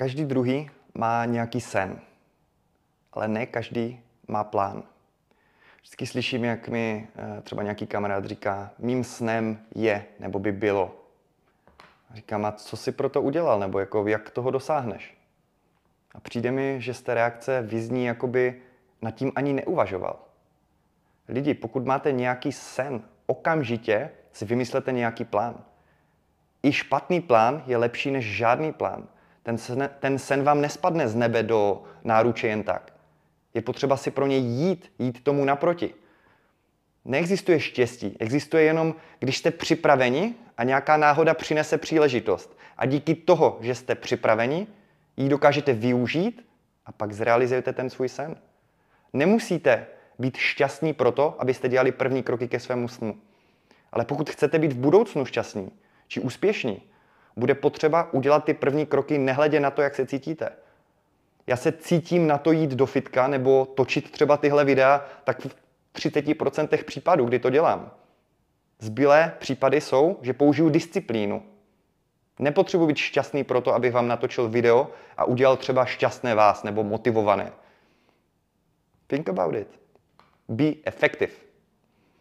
Každý druhý má nějaký sen, ale ne každý má plán. Vždycky slyším, jak mi eh, třeba nějaký kamarád říká, mým snem je nebo by bylo. Říkám, a co si pro to udělal, nebo jako, jak toho dosáhneš? A přijde mi, že z té reakce vyzní, jakoby nad tím ani neuvažoval. Lidi, pokud máte nějaký sen, okamžitě si vymyslete nějaký plán. I špatný plán je lepší než žádný plán. Ten sen, ten sen vám nespadne z nebe do náruče jen tak. Je potřeba si pro něj jít, jít tomu naproti. Neexistuje štěstí, existuje jenom, když jste připraveni a nějaká náhoda přinese příležitost. A díky toho, že jste připraveni, ji dokážete využít a pak zrealizujete ten svůj sen. Nemusíte být šťastní proto, abyste dělali první kroky ke svému snu. Ale pokud chcete být v budoucnu šťastní či úspěšní, bude potřeba udělat ty první kroky nehledě na to, jak se cítíte. Já se cítím na to jít do fitka nebo točit třeba tyhle videa, tak v 30% případů, kdy to dělám. Zbylé případy jsou, že použiju disciplínu. Nepotřebuji být šťastný proto, abych vám natočil video a udělal třeba šťastné vás nebo motivované. Think about it. Be effective.